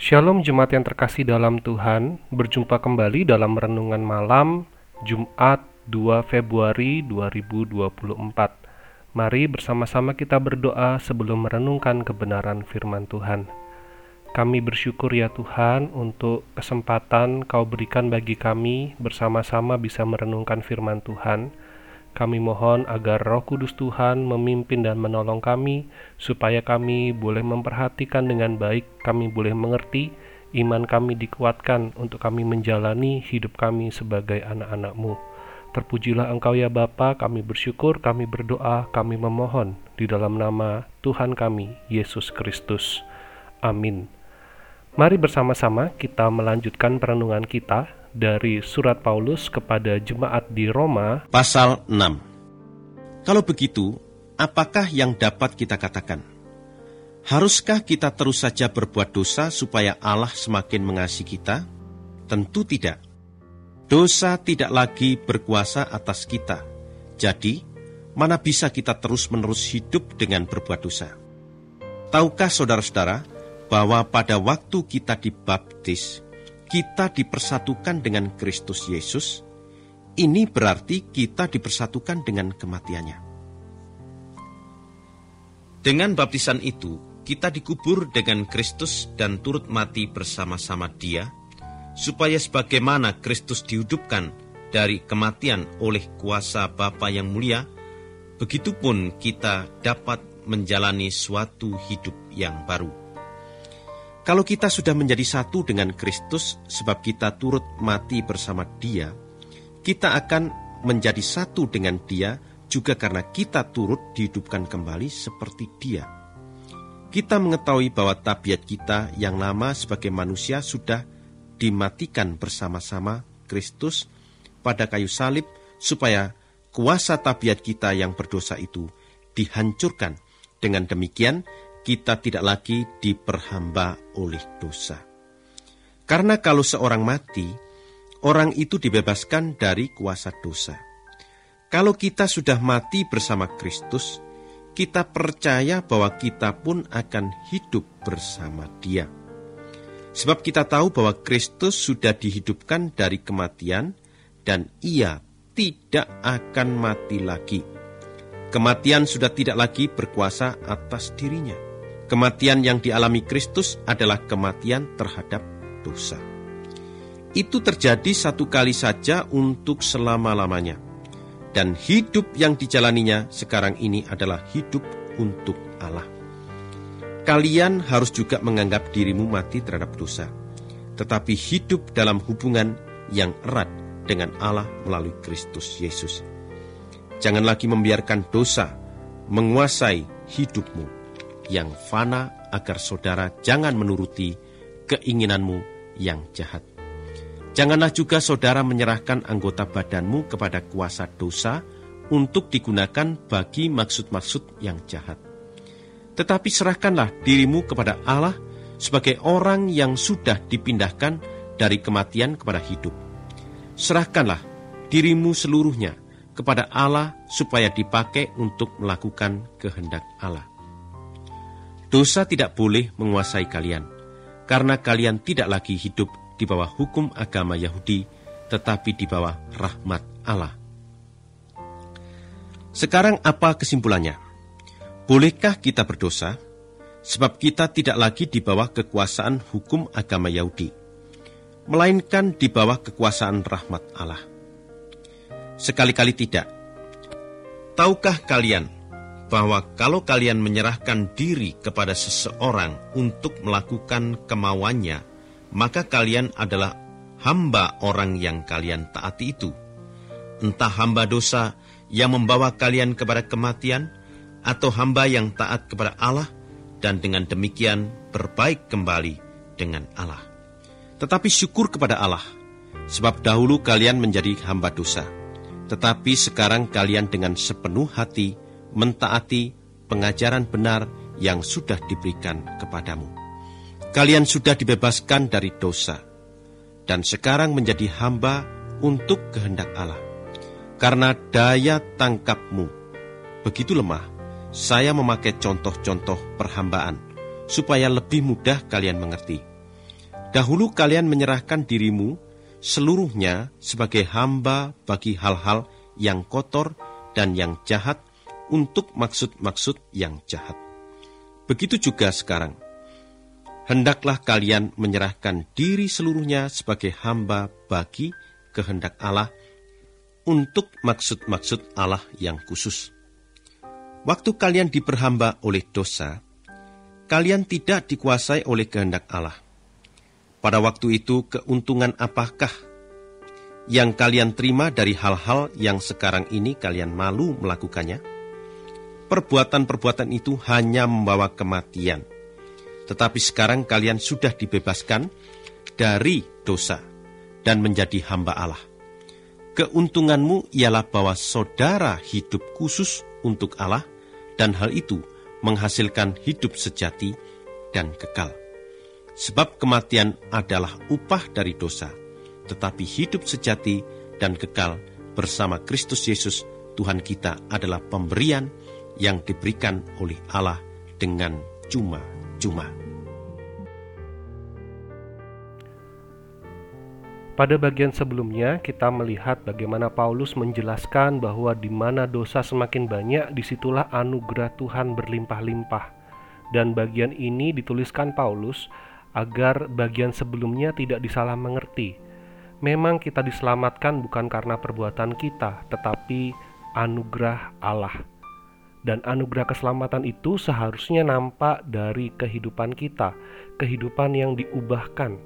Shalom jemaat yang terkasih dalam Tuhan, berjumpa kembali dalam renungan malam Jumat 2 Februari 2024. Mari bersama-sama kita berdoa sebelum merenungkan kebenaran firman Tuhan. Kami bersyukur ya Tuhan untuk kesempatan Kau berikan bagi kami bersama-sama bisa merenungkan firman Tuhan. Kami mohon agar Roh Kudus Tuhan memimpin dan menolong kami, supaya kami boleh memperhatikan dengan baik, kami boleh mengerti, iman kami dikuatkan untuk kami menjalani hidup kami sebagai anak-anak-Mu. Terpujilah Engkau ya Bapa, kami bersyukur, kami berdoa, kami memohon di dalam nama Tuhan kami, Yesus Kristus. Amin. Mari bersama-sama kita melanjutkan perenungan kita dari surat Paulus kepada jemaat di Roma Pasal 6 Kalau begitu, apakah yang dapat kita katakan? Haruskah kita terus saja berbuat dosa supaya Allah semakin mengasihi kita? Tentu tidak. Dosa tidak lagi berkuasa atas kita. Jadi, mana bisa kita terus-menerus hidup dengan berbuat dosa? Tahukah saudara-saudara bahwa pada waktu kita dibaptis, kita dipersatukan dengan Kristus Yesus, ini berarti kita dipersatukan dengan kematiannya. Dengan baptisan itu, kita dikubur dengan Kristus dan turut mati bersama-sama Dia, supaya sebagaimana Kristus dihidupkan dari kematian oleh kuasa Bapa yang mulia, begitupun kita dapat menjalani suatu hidup yang baru. Kalau kita sudah menjadi satu dengan Kristus, sebab kita turut mati bersama Dia, kita akan menjadi satu dengan Dia juga karena kita turut dihidupkan kembali seperti Dia. Kita mengetahui bahwa tabiat kita yang lama sebagai manusia sudah dimatikan bersama-sama Kristus pada kayu salib, supaya kuasa tabiat kita yang berdosa itu dihancurkan. Dengan demikian, kita tidak lagi diperhamba oleh dosa. Karena kalau seorang mati, orang itu dibebaskan dari kuasa dosa. Kalau kita sudah mati bersama Kristus, kita percaya bahwa kita pun akan hidup bersama Dia. Sebab kita tahu bahwa Kristus sudah dihidupkan dari kematian, dan Ia tidak akan mati lagi. Kematian sudah tidak lagi berkuasa atas dirinya. Kematian yang dialami Kristus adalah kematian terhadap dosa. Itu terjadi satu kali saja untuk selama-lamanya. Dan hidup yang dijalaninya sekarang ini adalah hidup untuk Allah. Kalian harus juga menganggap dirimu mati terhadap dosa, tetapi hidup dalam hubungan yang erat dengan Allah melalui Kristus Yesus. Jangan lagi membiarkan dosa menguasai hidupmu yang fana agar saudara jangan menuruti keinginanmu yang jahat. Janganlah juga saudara menyerahkan anggota badanmu kepada kuasa dosa untuk digunakan bagi maksud-maksud yang jahat. Tetapi serahkanlah dirimu kepada Allah sebagai orang yang sudah dipindahkan dari kematian kepada hidup. Serahkanlah dirimu seluruhnya kepada Allah supaya dipakai untuk melakukan kehendak Allah. Dosa tidak boleh menguasai kalian, karena kalian tidak lagi hidup di bawah hukum agama Yahudi, tetapi di bawah rahmat Allah. Sekarang apa kesimpulannya? Bolehkah kita berdosa? Sebab kita tidak lagi di bawah kekuasaan hukum agama Yahudi, melainkan di bawah kekuasaan rahmat Allah. Sekali-kali tidak. Tahukah kalian bahwa kalau kalian menyerahkan diri kepada seseorang untuk melakukan kemauannya, maka kalian adalah hamba orang yang kalian taati itu. Entah hamba dosa yang membawa kalian kepada kematian, atau hamba yang taat kepada Allah, dan dengan demikian berbaik kembali dengan Allah. Tetapi syukur kepada Allah, sebab dahulu kalian menjadi hamba dosa, tetapi sekarang kalian dengan sepenuh hati mentaati pengajaran benar yang sudah diberikan kepadamu. Kalian sudah dibebaskan dari dosa, dan sekarang menjadi hamba untuk kehendak Allah. Karena daya tangkapmu begitu lemah, saya memakai contoh-contoh perhambaan, supaya lebih mudah kalian mengerti. Dahulu kalian menyerahkan dirimu seluruhnya sebagai hamba bagi hal-hal yang kotor dan yang jahat untuk maksud-maksud yang jahat. Begitu juga sekarang. Hendaklah kalian menyerahkan diri seluruhnya sebagai hamba bagi kehendak Allah untuk maksud-maksud Allah yang khusus. Waktu kalian diperhamba oleh dosa, kalian tidak dikuasai oleh kehendak Allah. Pada waktu itu, keuntungan apakah yang kalian terima dari hal-hal yang sekarang ini kalian malu melakukannya? Perbuatan-perbuatan itu hanya membawa kematian. Tetapi sekarang kalian sudah dibebaskan dari dosa dan menjadi hamba Allah. Keuntunganmu ialah bahwa saudara hidup khusus untuk Allah dan hal itu menghasilkan hidup sejati dan kekal. Sebab kematian adalah upah dari dosa, tetapi hidup sejati dan kekal bersama Kristus Yesus Tuhan kita adalah pemberian yang diberikan oleh Allah dengan cuma-cuma. Pada bagian sebelumnya, kita melihat bagaimana Paulus menjelaskan bahwa di mana dosa semakin banyak, di situlah anugerah Tuhan berlimpah-limpah. Dan bagian ini dituliskan Paulus agar bagian sebelumnya tidak disalah mengerti. Memang kita diselamatkan bukan karena perbuatan kita, tetapi anugerah Allah dan anugerah keselamatan itu seharusnya nampak dari kehidupan kita, kehidupan yang diubahkan.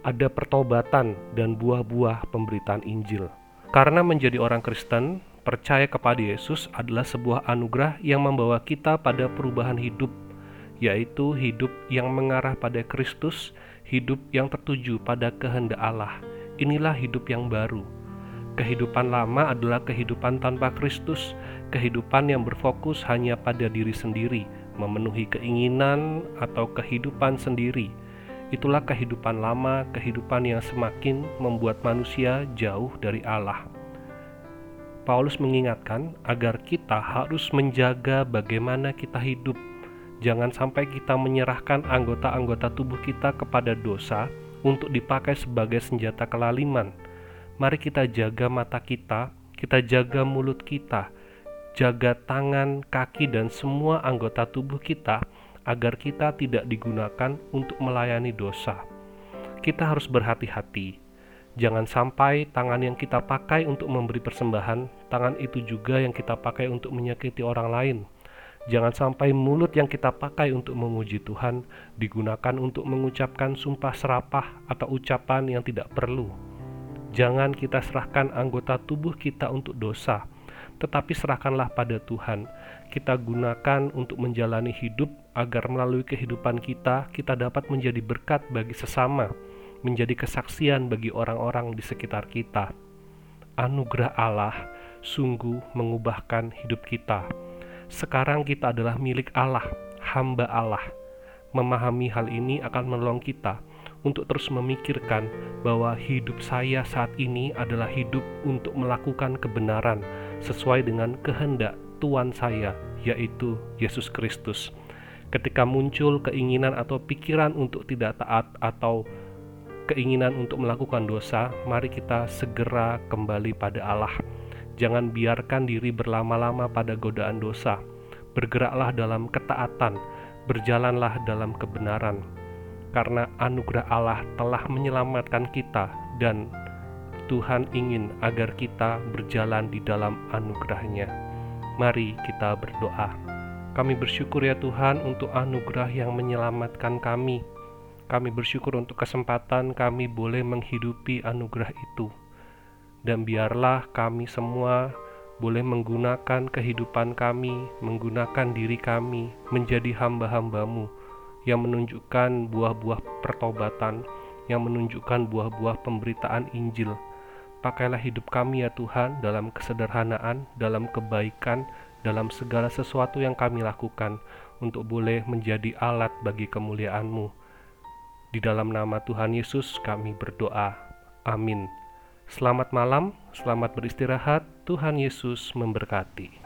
Ada pertobatan dan buah-buah pemberitaan Injil. Karena menjadi orang Kristen, percaya kepada Yesus adalah sebuah anugerah yang membawa kita pada perubahan hidup, yaitu hidup yang mengarah pada Kristus, hidup yang tertuju pada kehendak Allah. Inilah hidup yang baru. Kehidupan lama adalah kehidupan tanpa Kristus, kehidupan yang berfokus hanya pada diri sendiri, memenuhi keinginan atau kehidupan sendiri. Itulah kehidupan lama, kehidupan yang semakin membuat manusia jauh dari Allah. Paulus mengingatkan agar kita harus menjaga bagaimana kita hidup. Jangan sampai kita menyerahkan anggota-anggota tubuh kita kepada dosa untuk dipakai sebagai senjata kelaliman. Mari kita jaga mata kita, kita jaga mulut kita, jaga tangan, kaki, dan semua anggota tubuh kita agar kita tidak digunakan untuk melayani dosa. Kita harus berhati-hati. Jangan sampai tangan yang kita pakai untuk memberi persembahan, tangan itu juga yang kita pakai untuk menyakiti orang lain. Jangan sampai mulut yang kita pakai untuk memuji Tuhan digunakan untuk mengucapkan sumpah serapah atau ucapan yang tidak perlu. Jangan kita serahkan anggota tubuh kita untuk dosa, tetapi serahkanlah pada Tuhan. Kita gunakan untuk menjalani hidup agar melalui kehidupan kita, kita dapat menjadi berkat bagi sesama, menjadi kesaksian bagi orang-orang di sekitar kita. Anugerah Allah sungguh mengubahkan hidup kita. Sekarang kita adalah milik Allah, hamba Allah. Memahami hal ini akan menolong kita untuk terus memikirkan bahwa hidup saya saat ini adalah hidup untuk melakukan kebenaran sesuai dengan kehendak Tuhan saya, yaitu Yesus Kristus. Ketika muncul keinginan atau pikiran untuk tidak taat atau keinginan untuk melakukan dosa, mari kita segera kembali pada Allah. Jangan biarkan diri berlama-lama pada godaan dosa. Bergeraklah dalam ketaatan, berjalanlah dalam kebenaran. Karena anugerah Allah telah menyelamatkan kita dan Tuhan ingin agar kita berjalan di dalam anugerahnya. Mari kita berdoa. Kami bersyukur ya Tuhan untuk anugerah yang menyelamatkan kami. Kami bersyukur untuk kesempatan kami boleh menghidupi anugerah itu. Dan biarlah kami semua boleh menggunakan kehidupan kami, menggunakan diri kami menjadi hamba-hambamu yang menunjukkan buah-buah pertobatan, yang menunjukkan buah-buah pemberitaan Injil, Pakailah hidup kami ya Tuhan dalam kesederhanaan, dalam kebaikan, dalam segala sesuatu yang kami lakukan untuk boleh menjadi alat bagi kemuliaan-Mu. Di dalam nama Tuhan Yesus kami berdoa. Amin. Selamat malam, selamat beristirahat. Tuhan Yesus memberkati.